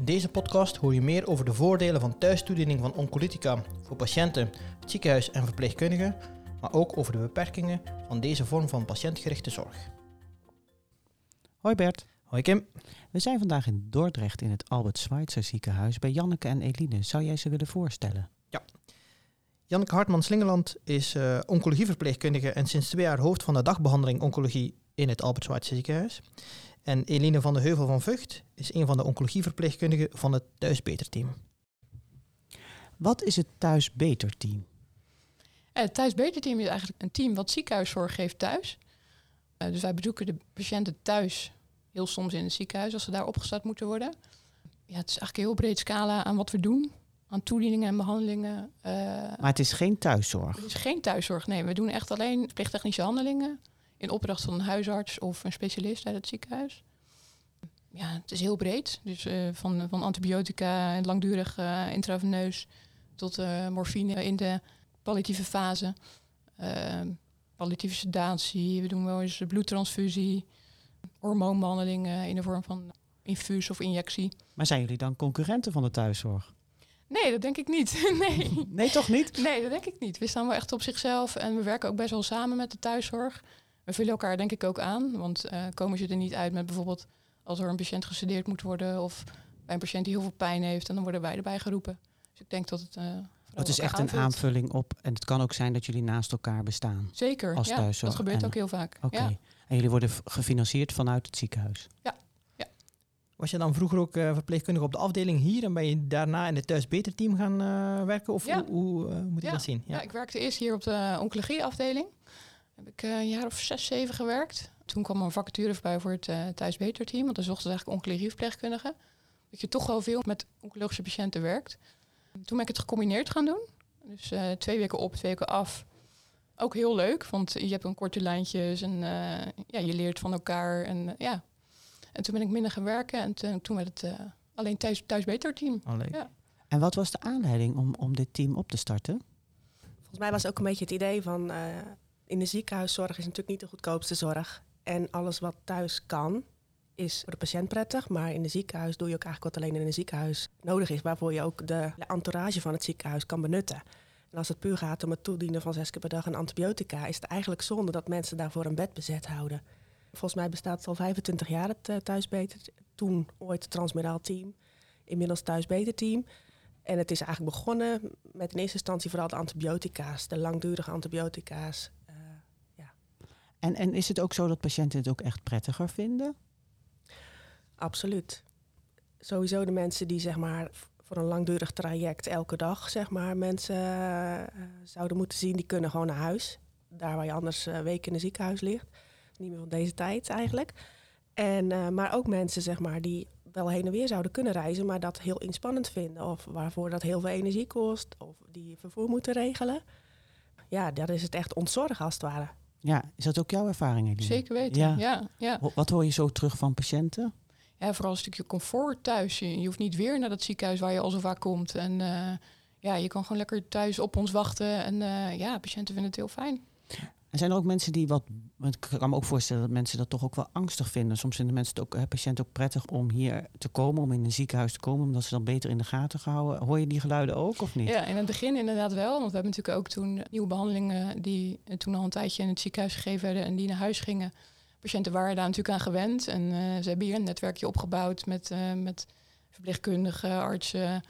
In deze podcast hoor je meer over de voordelen van thuistoediening van oncolytica voor patiënten, het ziekenhuis en verpleegkundigen, maar ook over de beperkingen van deze vorm van patiëntgerichte zorg. Hoi Bert. Hoi Kim. We zijn vandaag in Dordrecht in het Albert Schweitzer ziekenhuis bij Janneke en Eline. Zou jij ze willen voorstellen? Janneke Hartman-Slingeland is uh, oncologieverpleegkundige en sinds twee jaar hoofd van de dagbehandeling oncologie in het Albert Schweitzer ziekenhuis. En Eline van de Heuvel van Vught is een van de oncologieverpleegkundigen van het Thuisbeter-team. Wat is het Thuisbeter-team? Eh, het Thuisbeter-team is eigenlijk een team wat ziekenhuiszorg geeft thuis. Uh, dus wij bezoeken de patiënten thuis, heel soms in het ziekenhuis als ze daar opgestart moeten worden. Ja, het is eigenlijk een heel breed scala aan wat we doen aan toedieningen en behandelingen. Uh, maar het is geen thuiszorg? Het is geen thuiszorg, nee. We doen echt alleen verpleegtechnische handelingen in opdracht van een huisarts of een specialist uit het ziekenhuis. Ja, het is heel breed. Dus uh, van, van antibiotica en langdurig uh, intraveneus tot morfine in de palliatieve fase. palliatieve sedatie, we doen wel eens bloedtransfusie, hormoonbehandelingen in de vorm van infuus of injectie. Maar zijn jullie dan concurrenten van de thuiszorg? Nee, dat denk ik niet. nee. nee, toch niet? Nee, dat denk ik niet. We staan wel echt op zichzelf en we werken ook best wel samen met de thuiszorg. We vullen elkaar denk ik ook aan, want uh, komen ze er niet uit met bijvoorbeeld als er een patiënt gestudeerd moet worden of bij een patiënt die heel veel pijn heeft en dan worden wij erbij geroepen. Dus ik denk dat het. Uh, het is echt een aanvulling op en het kan ook zijn dat jullie naast elkaar bestaan. Zeker, als ja, thuiszorg. dat gebeurt ook heel vaak. Oké. Ja. En jullie worden gefinancierd vanuit het ziekenhuis? Ja. Was je dan vroeger ook uh, verpleegkundige op de afdeling hier en ben je daarna in het thuisbeter-team gaan uh, werken? Of ja. hoe, hoe uh, moet je ja. dat zien? Ja. ik werkte eerst hier op de oncologieafdeling. Heb ik een jaar of zes, zeven gewerkt. Toen kwam er een vacature voorbij voor het thuisbeter-team, want dan zochten ze eigenlijk oncologieverpleegkundigen. Dat je toch wel veel met oncologische patiënten werkt. Toen ben ik het gecombineerd gaan doen. Dus twee weken op, twee weken af. Ook heel leuk, want je hebt een korte lijntjes en ja, je leert van elkaar. En ja, en toen ben ik minder gaan werken en toen, toen werd het uh, alleen thuis, thuis beter team. Oh, ja. En wat was de aanleiding om, om dit team op te starten? Volgens mij was ook een beetje het idee van uh, in de ziekenhuiszorg is natuurlijk niet de goedkoopste zorg. En alles wat thuis kan, is voor de patiënt prettig. Maar in de ziekenhuis doe je ook eigenlijk wat alleen in een ziekenhuis nodig is. Waarvoor je ook de, entourage van het ziekenhuis kan benutten. En als het puur gaat om het toedienen van zes keer per dag een antibiotica, is het eigenlijk zonde dat mensen daarvoor een bed bezet houden. Volgens mij bestaat het al 25 jaar, het uh, Thuisbeter. Toen ooit het Transmeraal team, inmiddels Thuisbeter team. En het is eigenlijk begonnen met in eerste instantie vooral de antibiotica's, de langdurige antibiotica's. Uh, en, en is het ook zo dat patiënten het ook echt prettiger vinden? Absoluut. Sowieso de mensen die zeg maar voor een langdurig traject elke dag zeg maar mensen uh, zouden moeten zien, die kunnen gewoon naar huis. Daar waar je anders weken in een ziekenhuis ligt niet meer van deze tijd eigenlijk. En, uh, maar ook mensen zeg maar, die wel heen en weer zouden kunnen reizen, maar dat heel inspannend vinden. Of waarvoor dat heel veel energie kost, of die vervoer moeten regelen. Ja, dat is het echt ontzorgen als het ware. Ja, is dat ook jouw ervaring? Eline? Zeker weten, ja. ja, ja. Wat hoor je zo terug van patiënten? Ja, vooral een stukje comfort thuis. Je, je hoeft niet weer naar dat ziekenhuis waar je al zo vaak komt. En uh, ja, je kan gewoon lekker thuis op ons wachten. En uh, ja, patiënten vinden het heel fijn. En zijn er ook mensen die wat. Ik kan me ook voorstellen dat mensen dat toch ook wel angstig vinden. Soms vinden mensen het ook, hè, patiënten ook prettig om hier te komen, om in een ziekenhuis te komen, omdat ze dan beter in de gaten gehouden. Hoor je die geluiden ook of niet? Ja, in het begin inderdaad wel. Want we hebben natuurlijk ook toen nieuwe behandelingen die toen al een tijdje in het ziekenhuis gegeven werden en die naar huis gingen. Patiënten waren daar natuurlijk aan gewend. En uh, ze hebben hier een netwerkje opgebouwd met, uh, met verpleegkundigen, artsen.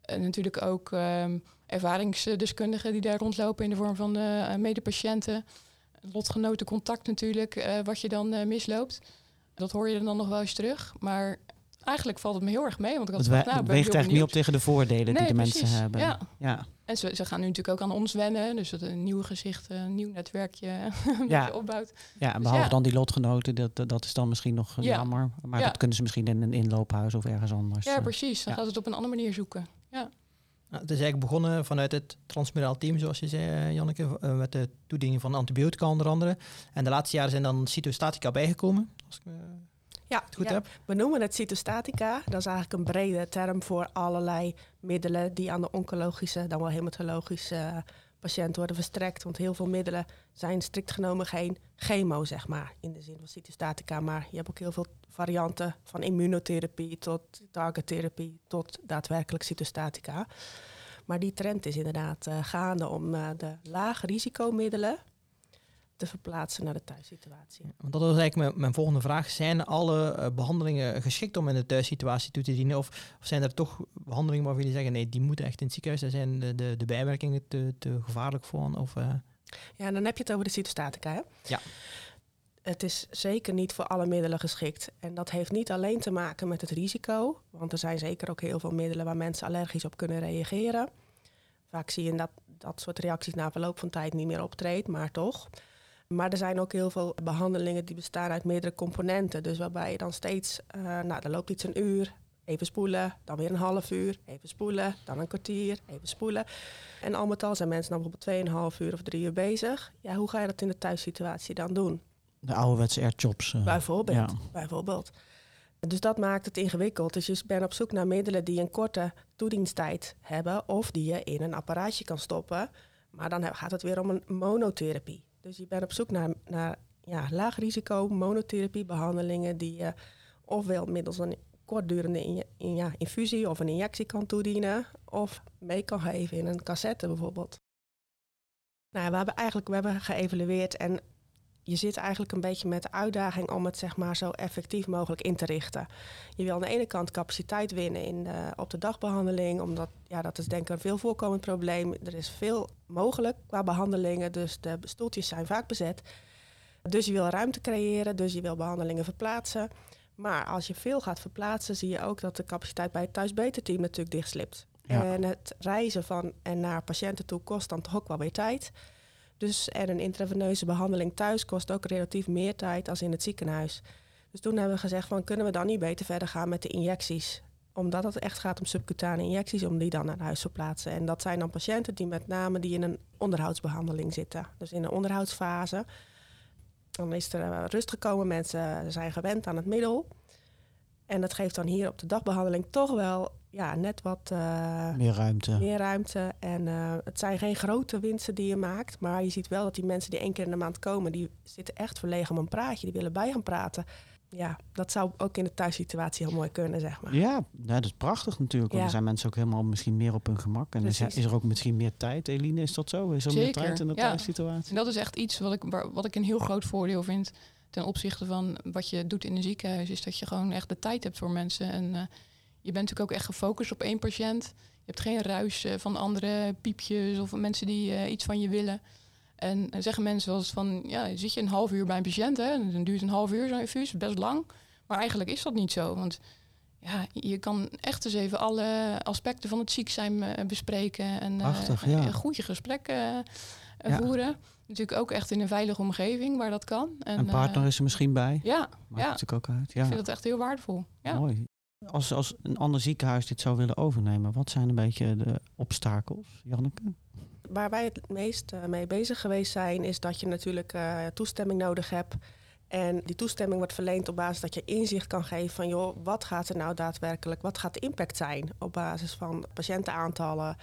En natuurlijk ook um, ervaringsdeskundigen die daar rondlopen in de vorm van uh, medepatiënten. Lotgenoten contact natuurlijk, uh, wat je dan uh, misloopt. Dat hoor je dan nog wel eens terug. Maar eigenlijk valt het me heel erg mee. Want ik had het gedacht, nou, weegt eigenlijk niet op tegen de voordelen nee, die de precies. mensen hebben. Ja. ja. En ze, ze, gaan nu natuurlijk ook aan ons wennen. Dus dat een nieuw gezicht, een nieuw netwerkje dat ja. je opbouwt. Ja, en behalve dus, dan die lotgenoten, dat, dat is dan misschien nog Ja. jammer. Maar dat kunnen ze misschien in een inloophuis of ergens anders. Ja, eh. precies. Dan gaat het op een andere manier zoeken. Nou, het is eigenlijk begonnen vanuit het transmuraal team, zoals je zei, eh, Janneke, eh, met de toediening van antibiotica onder andere. En de laatste jaren zijn dan cytostatica bijgekomen, als ik eh, Ja, het goed ja. heb. we noemen het cytostatica. Dat is eigenlijk een brede term voor allerlei middelen die aan de oncologische, dan wel hematologische patiënten worden verstrekt. Want heel veel middelen zijn strikt genomen geen chemo, zeg maar, in de zin van cytostatica. Maar je hebt ook heel veel varianten van immunotherapie tot targettherapie tot daadwerkelijk cytostatica. Maar die trend is inderdaad uh, gaande om uh, de lage risicomiddelen te verplaatsen naar de thuissituatie. want dat was eigenlijk mijn, mijn, volgende vraag. Zijn alle uh, behandelingen geschikt om in de thuissituatie toe te dienen? Of, of, zijn er toch behandelingen waarvan jullie zeggen, nee, die moeten echt in het ziekenhuis, daar zijn de, de, de bijwerkingen te, te, gevaarlijk voor? Of, Ja, dan heb je het over de cytostatica, hè? Ja. Het is zeker niet voor alle middelen geschikt. En dat heeft niet alleen te maken met het risico, want er zijn zeker ook heel veel middelen waar mensen allergisch op kunnen reageren. Vaak zie je dat dat soort reacties na verloop van tijd niet meer optreedt, maar toch. Maar er zijn ook heel veel behandelingen die bestaan uit meerdere componenten. Dus waarbij je dan steeds, uh, nou, er loopt iets een uur, even spoelen, dan weer een half uur, even spoelen, dan een kwartier, even spoelen. En al met al zijn mensen dan bijvoorbeeld 2,5 uur of drie uur bezig. Ja, hoe ga je dat in de thuissituatie dan doen? De ouderwetse airjobs. Uh, bijvoorbeeld, ja. bijvoorbeeld. Dus dat maakt het ingewikkeld. Dus je bent op zoek naar middelen die een korte toediensttijd hebben of die je in een apparaatje kan stoppen. Maar dan gaat het weer om een monotherapie. Dus je bent op zoek naar, naar ja, laag risico monotherapie behandelingen die je ofwel middels een kortdurende in, ja, infusie of een injectie kan toedienen of mee kan geven in een cassette bijvoorbeeld. Nou, we hebben eigenlijk we hebben geëvalueerd en je zit eigenlijk een beetje met de uitdaging om het zeg maar, zo effectief mogelijk in te richten. Je wil aan de ene kant capaciteit winnen in de, op de dagbehandeling, omdat ja, dat is denk ik een veel voorkomend probleem. Er is veel mogelijk qua behandelingen, dus de stoeltjes zijn vaak bezet. Dus je wil ruimte creëren, dus je wil behandelingen verplaatsen. Maar als je veel gaat verplaatsen, zie je ook dat de capaciteit bij het thuisbeterteam natuurlijk dichtslipt. Ja. En het reizen van en naar patiënten toe kost dan toch ook wel weer tijd. Dus en een intraveneuze behandeling thuis kost ook relatief meer tijd als in het ziekenhuis. Dus toen hebben we gezegd van kunnen we dan niet beter verder gaan met de injecties. Omdat het echt gaat om subcutane injecties, om die dan naar huis te plaatsen. En dat zijn dan patiënten die met name die in een onderhoudsbehandeling zitten. Dus in een onderhoudsfase. Dan is er eh, rust gekomen, mensen zijn gewend aan het middel. En dat geeft dan hier op de dagbehandeling toch wel ja, net wat uh, meer ruimte. Meer ruimte. En uh, het zijn geen grote winsten die je maakt. Maar je ziet wel dat die mensen die één keer in de maand komen, die zitten echt verlegen om een praatje. Die willen bij gaan praten. Ja, dat zou ook in de thuissituatie heel mooi kunnen, zeg maar. Ja, dat is prachtig natuurlijk. Want ja. er zijn mensen ook helemaal misschien meer op hun gemak. En is, is, er ook misschien meer tijd, Eline? Is dat zo? Is er Zeker. meer tijd in de ja. thuissituatie? En dat is echt iets wat ik, wat ik een heel groot voordeel vind ten opzichte van wat je doet in een ziekenhuis. Is dat je gewoon echt de tijd hebt voor mensen. En uh, je bent natuurlijk ook echt gefocust op één patiënt. Je hebt geen ruis uh, van andere piepjes of mensen die uh, iets van je willen. En dan zeggen mensen wel eens van, ja, zit je een half uur bij een patiënt, hè? Dan duurt een half uur zo'n infuus, best lang. Maar eigenlijk is dat niet zo, want ja, je kan echt eens even alle aspecten van het ziek zijn bespreken en Prachtig, ja. een goede gesprekken voeren. Natuurlijk ook echt in een veilige omgeving waar dat kan. En, een partner is er misschien bij. Ja, Maakt ja. natuurlijk ook uit. Ja. Ik vind dat echt heel waardevol. Ja. Mooi. Als, als een ander ziekenhuis dit zou willen overnemen, wat zijn een beetje de obstakels, Janneke? Waar wij het meest uh, mee bezig geweest zijn, is dat je natuurlijk uh, toestemming nodig hebt. En die toestemming wordt verleend op basis dat je inzicht kan geven van joh, wat gaat er nou daadwerkelijk, wat gaat de impact zijn op basis van patiëntenaantallen,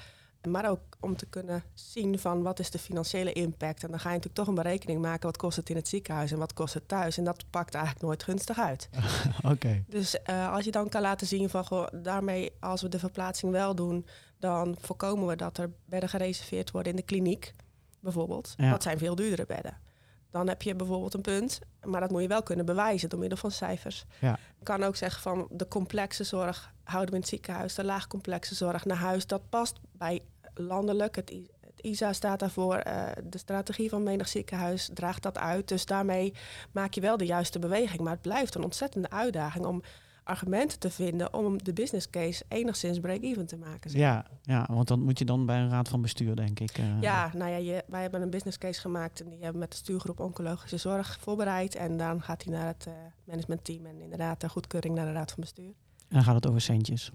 maar ook om te kunnen zien van wat is de financiële impact. En dan ga je natuurlijk toch een berekening maken. Wat kost het in het ziekenhuis en wat kost het thuis? En dat pakt eigenlijk nooit gunstig uit. Oké. Okay. Dus uh, als je dan kan laten zien van goh, daarmee als we de verplaatsing wel doen, dan voorkomen we dat er bedden gereserveerd worden in de kliniek, bijvoorbeeld. Ja. Dat zijn veel duurdere bedden. Dan heb je bijvoorbeeld een punt, maar dat moet je wel kunnen bewijzen door middel van cijfers. Ja. Je kan ook zeggen van de complexe zorg houden we in het ziekenhuis, de laagcomplexe zorg naar huis. Dat past bij landelijk. Het, het ISA staat daarvoor. Uh, de strategie van menig ziekenhuis draagt dat uit. Dus daarmee maak je wel de juiste beweging. Maar het blijft een ontzettende uitdaging om argumenten te vinden om de business case enigszins break-even te maken. Zeg. Ja, ja, want dan moet je dan bij een raad van bestuur, denk ik. Uh, ja, nou ja, je, wij hebben een business case gemaakt en die hebben met de stuurgroep Oncologische Zorg voorbereid. En dan gaat hij naar het uh, managementteam en inderdaad de goedkeuring naar de raad van bestuur. En dan gaat het over centjes.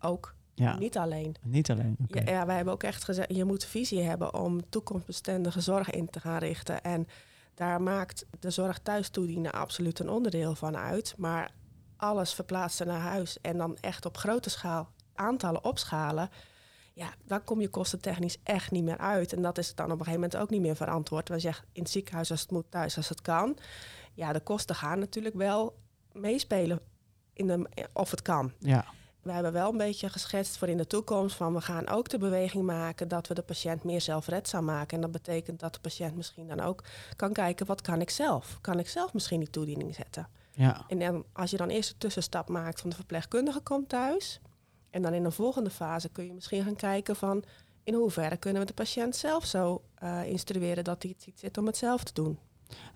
Ook. Ja. Niet alleen. Niet alleen. Okay. Ja, ja, wij hebben ook echt gezegd, je moet visie hebben om toekomstbestendige zorg in te gaan richten. En daar maakt de zorg thuis toedienen absoluut een onderdeel van uit. Maar alles verplaatsen naar huis en dan echt op grote schaal aantallen opschalen. Ja, dan kom je kostentechnisch echt niet meer uit. En dat is dan op een gegeven moment ook niet meer verantwoord. We zeggen in het ziekenhuis als het moet, thuis als het kan. Ja, de kosten gaan natuurlijk wel meespelen in de, of het kan. Ja. We hebben wel een beetje geschetst voor in de toekomst van we gaan ook de beweging maken dat we de patiënt meer zelfredzaam maken. En dat betekent dat de patiënt misschien dan ook kan kijken wat kan ik zelf? Kan ik zelf misschien die toediening zetten? Ja. En dan, als je dan eerst de tussenstap maakt van de verpleegkundige komt thuis. En dan in een volgende fase kun je misschien gaan kijken van in hoeverre kunnen we de patiënt zelf zo uh, instrueren dat hij het ziet zitten om het zelf te doen.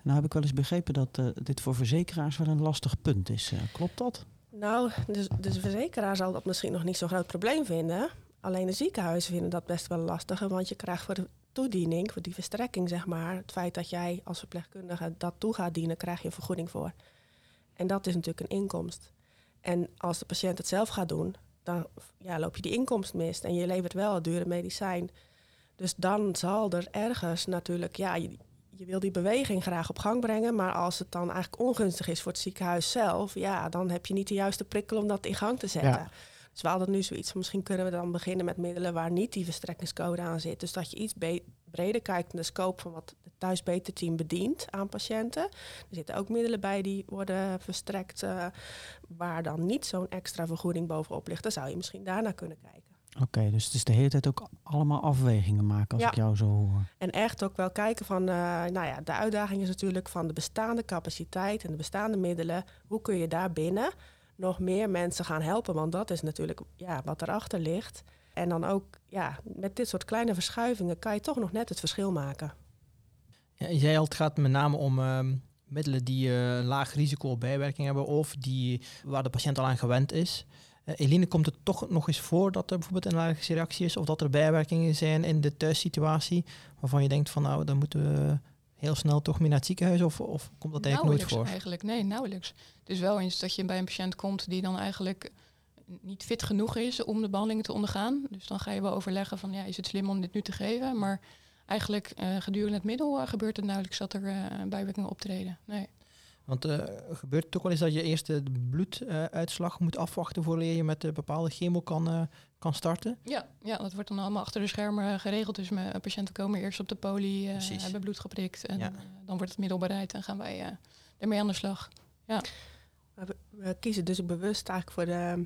Nou heb ik wel eens begrepen dat uh, dit voor verzekeraars wel een lastig punt is. Uh, klopt dat? Nou, de, de verzekeraar zal dat misschien nog niet zo'n groot probleem vinden. Alleen de ziekenhuizen vinden dat best wel lastig. Want je krijgt voor de toediening, voor die verstrekking zeg maar... het feit dat jij als verpleegkundige dat toe gaat dienen, krijg je een vergoeding voor. En dat is natuurlijk een inkomst. En als de patiënt het zelf gaat doen, dan ja, loop je die inkomst mist. En je levert wel het dure medicijn. Dus dan zal er ergens natuurlijk, ja, je, wil die beweging graag op gang brengen. Maar als het dan eigenlijk ongunstig is voor het ziekenhuis zelf, ja, dan heb je niet de juiste prikkel om dat in gang te zetten. Ja. Dus we hadden nu zoiets misschien kunnen we dan beginnen met middelen waar niet die verstrekkingscode aan zit. Dus dat je iets breder kijkt in de scope van wat het thuisbeterteam bedient aan patiënten. Er zitten ook middelen bij die worden verstrekt uh, waar dan niet zo'n extra vergoeding bovenop ligt. Dan zou je misschien daarna kunnen kijken. Oké, dus het is de hele tijd ook allemaal afwegingen maken als Ja. ik jou zo hoor. En echt ook wel kijken van, eh, nou ja, de uitdaging is natuurlijk van de bestaande capaciteit en de bestaande middelen. Hoe kun je daar binnen nog meer mensen gaan helpen? Want dat is natuurlijk ja, wat erachter ligt. En dan ook, ja, met dit soort kleine verschuivingen kan je toch nog net het verschil maken. Ja, je zei al, het gaat met name om ehm, middelen die eh, een laag risico op bijwerking hebben of die, waar de patiënt al aan gewend is. Eh, Eline, komt het toch nog eens voor dat er bijvoorbeeld een allergische reactie is of dat er bijwerkingen zijn in de thuissituatie waarvan je denkt van nou, dan moeten we heel snel toch meer naar het ziekenhuis of, of komt dat eigenlijk nooit voor? eigenlijk. Nee, nauwelijks. Het is wel eens dat je bij een patiënt komt die dan eigenlijk niet fit genoeg is om de behandeling te ondergaan. Dus dan ga je wel overleggen van ja, is het slim om dit nu te geven? Maar eigenlijk eh, gedurende het middel eh, gebeurt het nauwelijks dat er bijwerkingen optreden. Nee. Want eh, gebeurt het ook wel eens dat je eerst de bloeduitslag moet afwachten voordat je met een bepaalde chemo kan, eh, kan starten? Ja, ja, dat wordt dan allemaal achter de schermen geregeld. Dus mijn patiënten komen eerst op de poli, eh, hebben bloed geprikt. En Ja. eh, dan wordt het middel bereid en gaan wij eh, ermee aan de slag. Maar we, we kiezen dus bewust eigenlijk voor de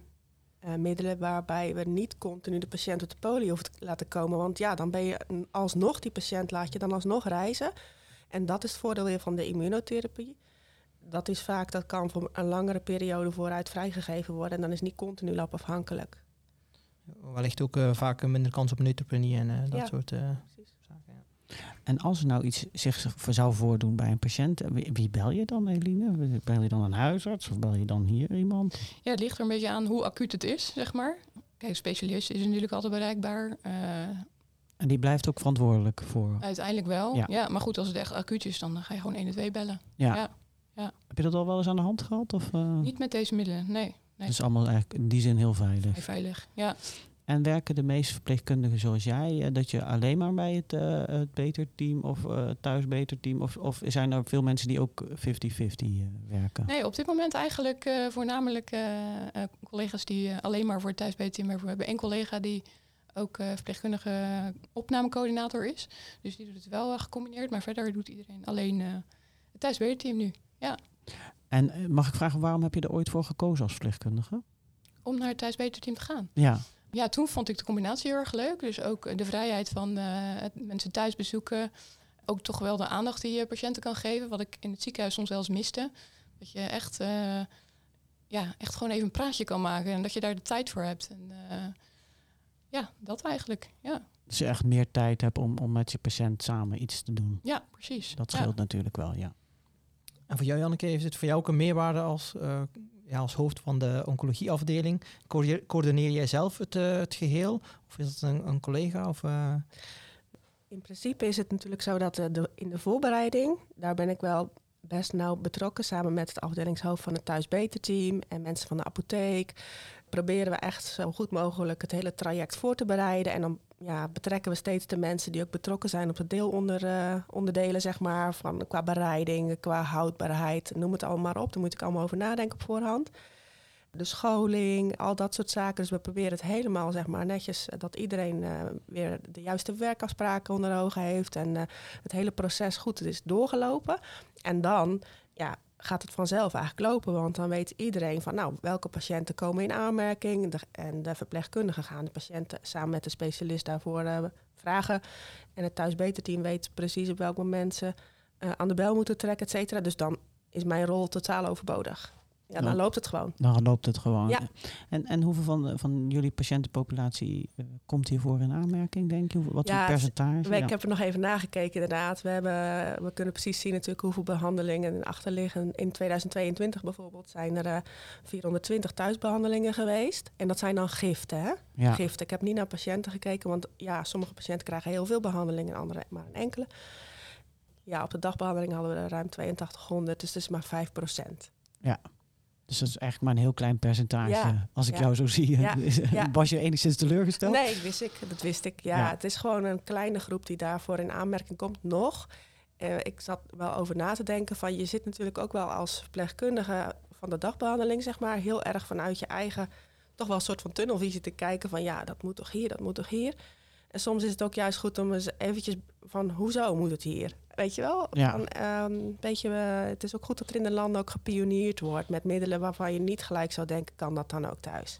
eh, middelen waarbij we niet continu de patiënt op de poli hoeven te laten komen. Want ja, dan ben je alsnog die patiënt laat je dan alsnog reizen. En dat is het voordeel weer van de immunotherapie. Dat is vaak, dat kan voor een langere periode vooruit vrijgegeven worden. En dan is niet continu labafhankelijk. Wellicht ook eh, vaak een minder kans op neutropenie en eh, dat Ja. soort eh, Precies. zaken. Ja. En als er nou iets zich voor zou voordoen bij een patiënt, wie, bel je dan, Eline? Bel je dan een huisarts of bel je dan hier iemand? Ja, het ligt er een beetje aan hoe acuut het is, zeg maar. Kijk, specialist is natuurlijk altijd bereikbaar. Eh, En die blijft ook verantwoordelijk voor. uiteindelijk wel. Ja. Ja. maar goed, als het echt acuut is, dan ga je gewoon 112 bellen. Ja. ja. Heb je dat al wel eens aan de hand gehad? Of, eh, Niet met deze middelen, nee. nee. Het is allemaal eigenlijk in die zin heel veilig. Vrij veilig. Ja. En werken de meeste verpleegkundigen zoals jij, eh, dat je alleen maar bij het, eh het beterteam of eh thuis beterteam, of, of zijn er veel mensen die ook 50-50 eh, werken? Nee, op dit moment eigenlijk voornamelijk collega's die alleen maar voor het thuisbeterteam werken. We hebben één collega die ook verpleegkundige opnamecoördinator is. Dus die doet het wel gecombineerd. Maar verder doet iedereen alleen het thuisbeterteam nu. En eh, mag ik vragen, waarom heb je er ooit voor gekozen als verpleegkundige? Om naar het thuisbeterteam te gaan. Ja, Ja, toen vond ik de combinatie heel erg leuk. Dus ook eh, de vrijheid van eh, mensen thuis bezoeken. Ook toch wel de aandacht die je patiënten kan geven. Wat ik in het ziekenhuis soms wel eens miste. Dat je echt, ja, echt gewoon even een praatje kan maken. En dat je daar de tijd voor hebt. En, ja, dat eigenlijk. Ja, dus je echt meer tijd hebt om, om met je patiënt samen iets te doen. ja precies. Dat Ja. scheelt natuurlijk wel, ja. En voor jou, Janneke, heeft het voor jou ook een meerwaarde als, eh, ja, als hoofd van de oncologieafdeling? Coördineer, jij zelf het, eh, het geheel? Of is het een, een collega? Of, eh, In principe is het natuurlijk zo dat in de voorbereiding, daar ben ik wel best nauw betrokken samen met het afdelingshoofd van het thuisbeterteam en mensen van de apotheek. Proberen we echt zo goed mogelijk het hele traject voor te bereiden. En dan ja, betrekken we steeds de mensen die ook betrokken zijn op de deelonderdelen, zeg maar. Van, qua bereiding, qua houdbaarheid, noem het allemaal maar op. Daar moet ik allemaal over nadenken op voorhand. de scholing, al dat soort zaken. Dus we proberen het helemaal zeg maar, netjes dat iedereen weer de juiste werkafspraken onder ogen heeft en het hele proces goed is doorgelopen. En dan ja, gaat het vanzelf eigenlijk lopen. Want dan weet iedereen van nou, welke patiënten komen in aanmerking. en de verpleegkundigen gaan de patiënten samen met de specialist daarvoor uh, vragen. En het thuisbeterteam weet precies op welk moment ze uh, aan de bel moeten trekken, et cetera. Dus dan is mijn rol totaal overbodig. Ja, dan loopt het gewoon. Dan loopt het gewoon. Ja. En, en hoeveel van, van jullie patiëntenpopulatie uh, komt hiervoor in aanmerking, denk je? Wat ja, percentage? Ik heb er nog even nagekeken, inderdaad. We, hebben, we kunnen precies zien natuurlijk hoeveel behandelingen achter liggen. In 2022 bijvoorbeeld zijn er uh, eh, 420 thuisbehandelingen geweest. En dat zijn dan giften, hè? Ja. Giften. Ik heb niet naar patiënten gekeken, want ja, sommige patiënten krijgen heel veel behandelingen en andere maar een enkele. Ja, op de dagbehandeling hadden we er ruim 8200, dus dat is maar 5 procent. Ja, dus dat is eigenlijk maar een heel klein percentage. als ik jou zo zie. Ja, Was je enigszins teleurgesteld? Nee, dat wist ik. Dat wist ik. Ja, het is gewoon een kleine groep die daarvoor in aanmerking komt nog. Uh, ik zat wel over na te denken van je zit natuurlijk ook wel als verpleegkundige van de dagbehandeling, zeg maar, heel erg vanuit je eigen toch wel een soort van tunnelvisie te kijken van ja, dat moet toch hier, dat moet toch hier. En soms is het ook juist goed om eens eventjes van hoezo moet het hier? Weet je wel? Ja. Ehm, weet je, het is ook goed dat er in de landen ook gepioneerd wordt met middelen waarvan je niet gelijk zou denken, kan dat dan ook thuis?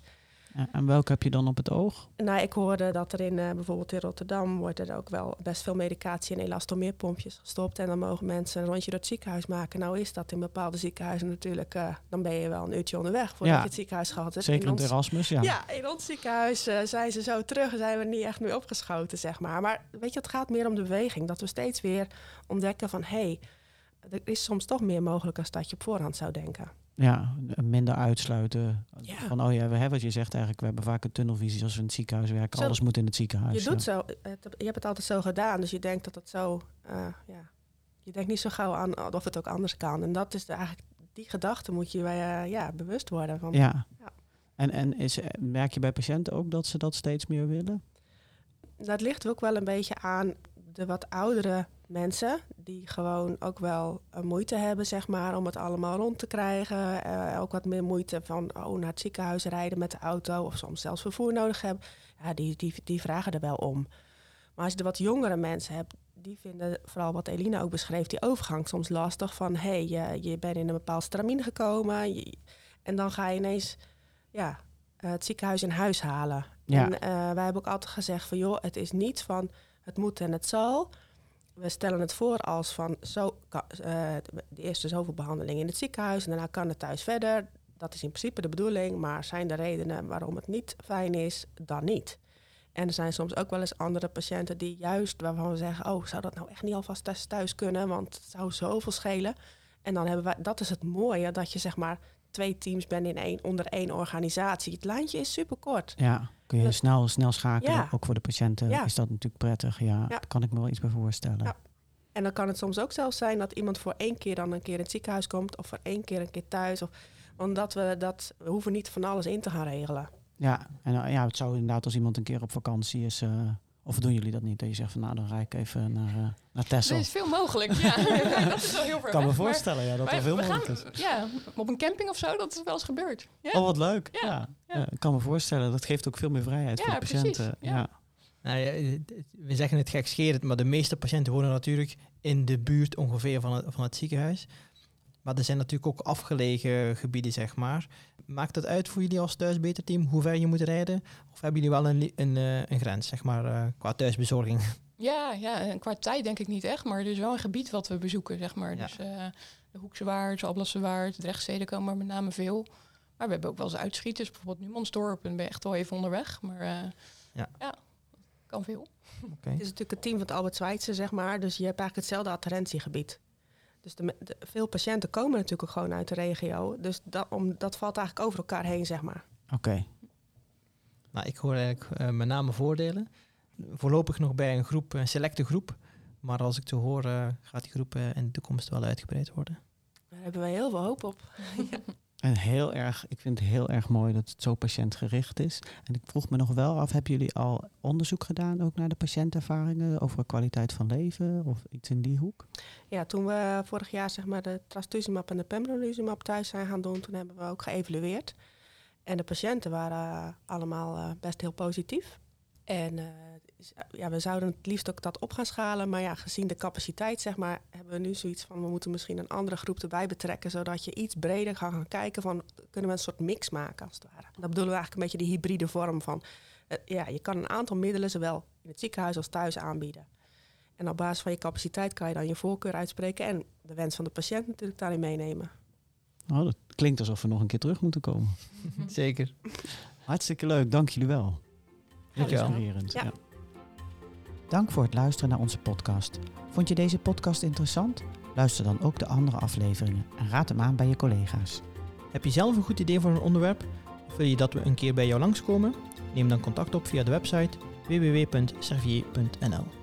En welke heb je dan op het oog? Nou, ik hoorde dat er in uh, bijvoorbeeld in Rotterdam wordt er ook wel best veel medicatie en elastomeerpompjes gestopt. En dan mogen mensen een rondje door het ziekenhuis maken. Nou is dat in bepaalde ziekenhuizen natuurlijk, uh, dan ben je wel een uurtje onderweg voordat je het ziekenhuis gehad hebt. Zeker in Erasmus, ja. Ja, in ons ziekenhuis uh, zijn ze zo terug en zijn we niet echt meer opgeschoten, zeg maar. Maar weet je, het gaat meer om de beweging. Dat we steeds weer ontdekken van, hé, hey, er is soms toch meer mogelijk als dat je op voorhand zou denken. Ja, minder uitsluiten. Van, oh ja, we hebben wat je zegt eigenlijk. We hebben vaak een tunnelvisie als we in het ziekenhuis werken. Alles moet in het ziekenhuis. Je doet zo. je hebt het altijd zo gedaan. Dus je denkt dat het zo... Uh, ja, je denkt niet zo gauw aan of het ook anders kan. En dat is de, eigenlijk... Die gedachte moet je uh, ja, bewust worden. Van, ja. ja. En, en is, merk je bij patiënten ook dat ze dat steeds meer willen? Dat ligt ook wel een beetje aan de wat oudere mensen die gewoon ook wel uh, moeite hebben, zeg maar, om het allemaal rond te krijgen. Uh, ook wat meer moeite van oh, naar het ziekenhuis rijden met de auto of soms zelfs vervoer nodig hebben. Ja, die, die, die vragen er wel om. Maar als je de wat jongere mensen hebt, die vinden vooral wat Elina ook beschreef, die overgang soms lastig van hé, hey, je, je bent in een bepaald stramien gekomen en dan ga je ineens ja, het ziekenhuis in huis halen. Ja. En wij hebben ook altijd gezegd van joh, het is niet van het moet en het zal we stellen het voor als van zo, uh, de eerste zoveel behandeling in het ziekenhuis en daarna kan het thuis verder. Dat is in principe de bedoeling, maar zijn er redenen waarom het niet fijn is, dan niet. En er zijn soms ook wel eens andere patiënten die juist waarvan we zeggen, oh, zou dat nou echt niet alvast thuis kunnen, want het zou zoveel schelen. En dan hebben wij, dat is het mooie, dat je zeg maar twee teams bent in één, onder één organisatie. Het lijntje is super kort. Ja, kun je snel, snel schakelen. Ook voor de patiënten is dat natuurlijk prettig. Ja, ja, daar kan ik me wel iets bij voorstellen. Ja. En dan kan het soms ook zelfs zijn dat iemand voor één keer dan een keer in het ziekenhuis komt, of voor één keer een keer thuis. Of, omdat we dat, we hoeven niet van alles in te gaan regelen. Ja, en ja, het zou inderdaad als iemand een keer op vakantie is, uh, of doen jullie dat niet? Dat je zegt van nou, dan rijd ik even naar, uh, naar Texel. Er is veel mogelijk, ja. dat is wel heel ver Ik kan me voorstellen ja, dat er veel mogelijk is. Ja, op een camping of zo, dat is wel eens gebeurd. Ja? Oh, wat leuk. Ja. ja. ik kan me voorstellen, dat geeft ook veel meer vrijheid voor de patiënten. Ja. Nou ja, we zeggen het gekscherend, maar de meeste patiënten wonen natuurlijk in de buurt ongeveer van het, van het ziekenhuis. Maar er zijn natuurlijk ook afgelegen gebieden, zeg maar. Maakt het uit voor jullie als thuisbeterteam hoe ver je moet rijden? Of hebben jullie wel een, een, eh, een grens, zeg maar, uh, qua thuisbezorging? Ja, ja, en qua tijd denk ik niet echt, maar er is wel een gebied wat we bezoeken, zeg maar. Dus uh, de Hoekse Waard, Alblasse Waard, Drechtsteden komen er met name veel. Maar we hebben ook wel eens uitschieters, bijvoorbeeld Numansdorp, en ben je echt wel even onderweg. Maar ja. ja, kan veel. Okay. Het is natuurlijk het team van het Albert Schweitzer, zeg maar. Dus je hebt eigenlijk hetzelfde adherentiegebied. Dus de, veel patiënten komen natuurlijk ook gewoon uit de regio. Dus dat, om, dat valt eigenlijk over elkaar heen, zeg maar. Oké. Nou, ik hoor eigenlijk uh, met name voordelen. Voorlopig nog bij een groep, een selecte groep. Maar als ik te hoor, uh, gaat die groep uh, in de toekomst wel uitgebreid worden. Daar hebben wij heel veel hoop op. ja. En heel erg, ik vind het heel erg mooi dat het zo patiëntgericht is. En ik vroeg me nog wel af, hebben jullie al onderzoek gedaan ook naar de patiëntervaringen over kwaliteit van leven of iets in die hoek? Ja, toen we vorig jaar zeg maar de trastuzumab en de pembrolizumab thuis zijn gaan doen, toen hebben we ook geëvalueerd. En de patiënten waren allemaal eh, best heel positief. En eh, ja, we zouden het liefst ook dat op gaan schalen. Maar ja, gezien de capaciteit, zeg maar, hebben we nu zoiets van... we moeten misschien een andere groep erbij betrekken... zodat je iets breder gaat gaan kijken van... kunnen we een soort mix maken, als het ware. Dat bedoelen we eigenlijk een beetje die hybride vorm van... eh, ja, je kan een aantal middelen zowel in het ziekenhuis als thuis aanbieden. En op basis van je capaciteit kan je dan je voorkeur uitspreken... en de wens van de patiënt natuurlijk daarin meenemen. Nou, dat klinkt alsof we nog een keer terug moeten komen. Zeker. Hartstikke leuk, dank jullie wel. Dankjewel. Inspirerend. Ja. Ja. Dank voor het luisteren naar onze podcast. Vond je deze podcast interessant? Luister dan ook de andere afleveringen en raad hem aan bij je collega's. Heb je zelf een goed idee voor een onderwerp? Of wil je dat we een keer bij jou langskomen? Neem dan contact op via de website www.servier.nl.